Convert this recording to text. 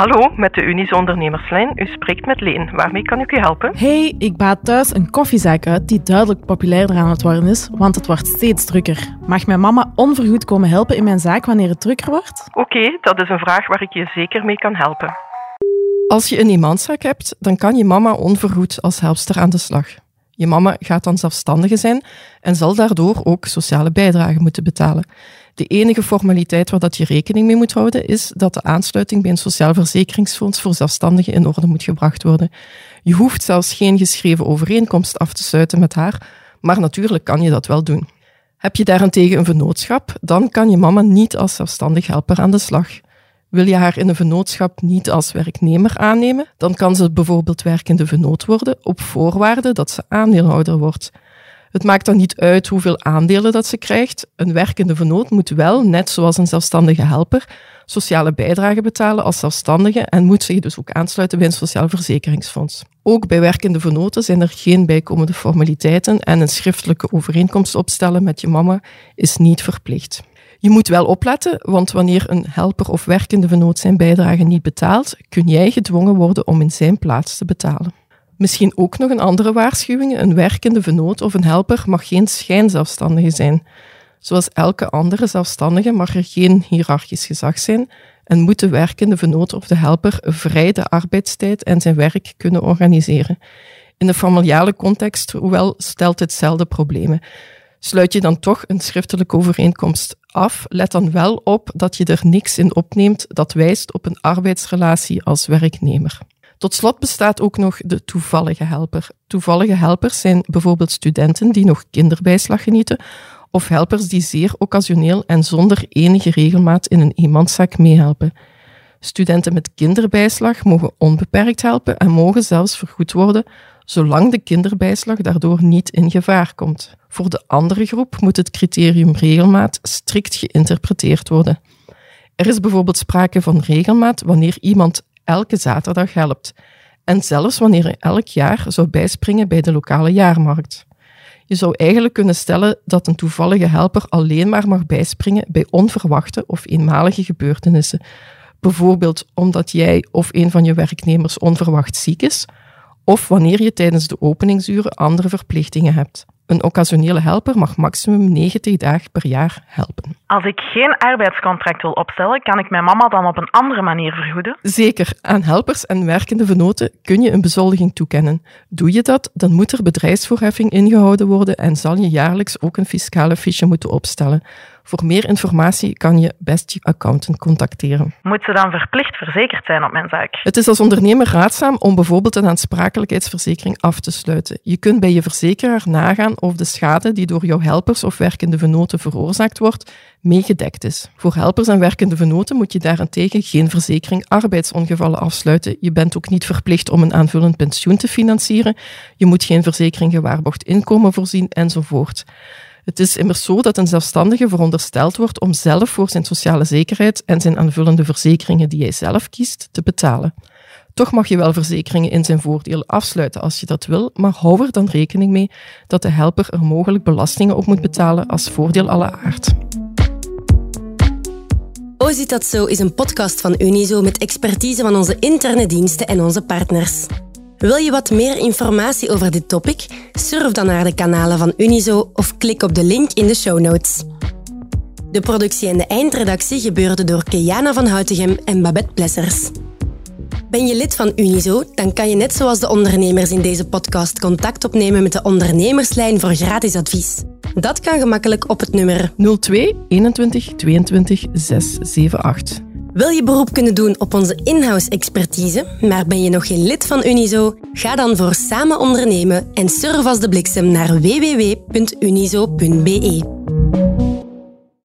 Hallo, met de Unizo Ondernemerslijn. U spreekt met Leen. Waarmee kan ik u helpen? Hey, ik baat thuis een koffiezaak uit die duidelijk populairder aan het worden is, want het wordt steeds drukker. Mag mijn mama onvergoed komen helpen in mijn zaak wanneer het drukker wordt? Oké, dat is een vraag waar ik je zeker mee kan helpen. Als je een eenmanszaak hebt, dan kan je mama onvergoed als helpster aan de slag. Je mama gaat dan zelfstandige zijn en zal daardoor ook sociale bijdragen moeten betalen. De enige formaliteit waar dat je rekening mee moet houden is dat de aansluiting bij een sociaal verzekeringsfonds voor zelfstandigen in orde moet gebracht worden. Je hoeft zelfs geen geschreven overeenkomst af te sluiten met haar, maar natuurlijk kan je dat wel doen. Heb je daarentegen een vennootschap, dan kan je mama niet als zelfstandig helper aan de slag. Wil je haar in een vennootschap niet als werknemer aannemen, dan kan ze bijvoorbeeld werkende vennoot worden op voorwaarde dat ze aandeelhouder wordt. Het maakt dan niet uit hoeveel aandelen dat ze krijgt. Een werkende vennoot moet wel, net zoals een zelfstandige helper, sociale bijdrage betalen als zelfstandige en moet zich dus ook aansluiten bij een sociaal verzekeringsfonds. Ook bij werkende vennoten zijn er geen bijkomende formaliteiten en een schriftelijke overeenkomst opstellen met je mama is niet verplicht. Je moet wel opletten, want wanneer een helper of werkende vennoot zijn bijdrage niet betaalt, kun jij gedwongen worden om in zijn plaats te betalen. Misschien ook nog een andere waarschuwing. Een werkende vennoot of een helper mag geen schijnzelfstandige zijn. Zoals elke andere zelfstandige mag er geen hiërarchisch gezag zijn en moet de werkende vennoot of de helper vrij de arbeidstijd en zijn werk kunnen organiseren. In de familiale context, hoewel, stelt dit zelden problemen. Sluit je dan toch een schriftelijke overeenkomst af, let dan wel op dat je er niks in opneemt dat wijst op een arbeidsrelatie als werknemer. Tot slot bestaat ook nog de toevallige helper. Toevallige helpers zijn bijvoorbeeld studenten die nog kinderbijslag genieten, of helpers die zeer occasioneel en zonder enige regelmaat in een eenmanszaak meehelpen. Studenten met kinderbijslag mogen onbeperkt helpen en mogen zelfs vergoed worden, zolang de kinderbijslag daardoor niet in gevaar komt. Voor de andere groep moet het criterium regelmaat strikt geïnterpreteerd worden. Er is bijvoorbeeld sprake van regelmaat wanneer iemand elke zaterdag helpt. En zelfs wanneer hij elk jaar zou bijspringen bij de lokale jaarmarkt. Je zou eigenlijk kunnen stellen dat een toevallige helper alleen maar mag bijspringen bij onverwachte of eenmalige gebeurtenissen. Bijvoorbeeld omdat jij of een van je werknemers onverwacht ziek is, of wanneer je tijdens de openingsuren andere verplichtingen hebt. Een occasionele helper mag maximum 90 dagen per jaar helpen. Als ik geen arbeidscontract wil opstellen, kan ik mijn mama dan op een andere manier vergoeden? Zeker, aan helpers en werkende vennoten kun je een bezoldiging toekennen. Doe je dat, dan moet er bedrijfsvoorheffing ingehouden worden en zal je jaarlijks ook een fiscale fiche moeten opstellen. Voor meer informatie kan je best je accountant contacteren. Moet ze dan verplicht verzekerd zijn op mijn zaak? Het is als ondernemer raadzaam om bijvoorbeeld een aansprakelijkheidsverzekering af te sluiten. Je kunt bij je verzekeraar nagaan of de schade die door jouw helpers of werkende vennoten veroorzaakt wordt, meegedekt is. Voor helpers en werkende vennoten moet je daarentegen geen verzekering arbeidsongevallen afsluiten. Je bent ook niet verplicht om een aanvullend pensioen te financieren. Je moet geen verzekering gewaarborgd inkomen voorzien enzovoort. Het is immers zo dat een zelfstandige verondersteld wordt om zelf voor zijn sociale zekerheid en zijn aanvullende verzekeringen die hij zelf kiest te betalen. Toch mag je wel verzekeringen in zijn voordeel afsluiten als je dat wil, maar hou er dan rekening mee dat de helper er mogelijk belastingen op moet betalen als voordeel alle aard. Oh, zit dat zo is een podcast van Unizo met expertise van onze interne diensten en onze partners. Wil je wat meer informatie over dit topic? Surf dan naar de kanalen van Unizo of klik op de link in de show notes. De productie en de eindredactie gebeurden door Keana van Houtegem en Babette Plessers. Ben je lid van Unizo, dan kan je net zoals de ondernemers in deze podcast contact opnemen met de ondernemerslijn voor gratis advies. Dat kan gemakkelijk op het nummer 02 21 22 678. Wil je beroep kunnen doen op onze in-house expertise, maar ben je nog geen lid van Unizo? Ga dan voor samen ondernemen en surf als de bliksem naar www.unizo.be.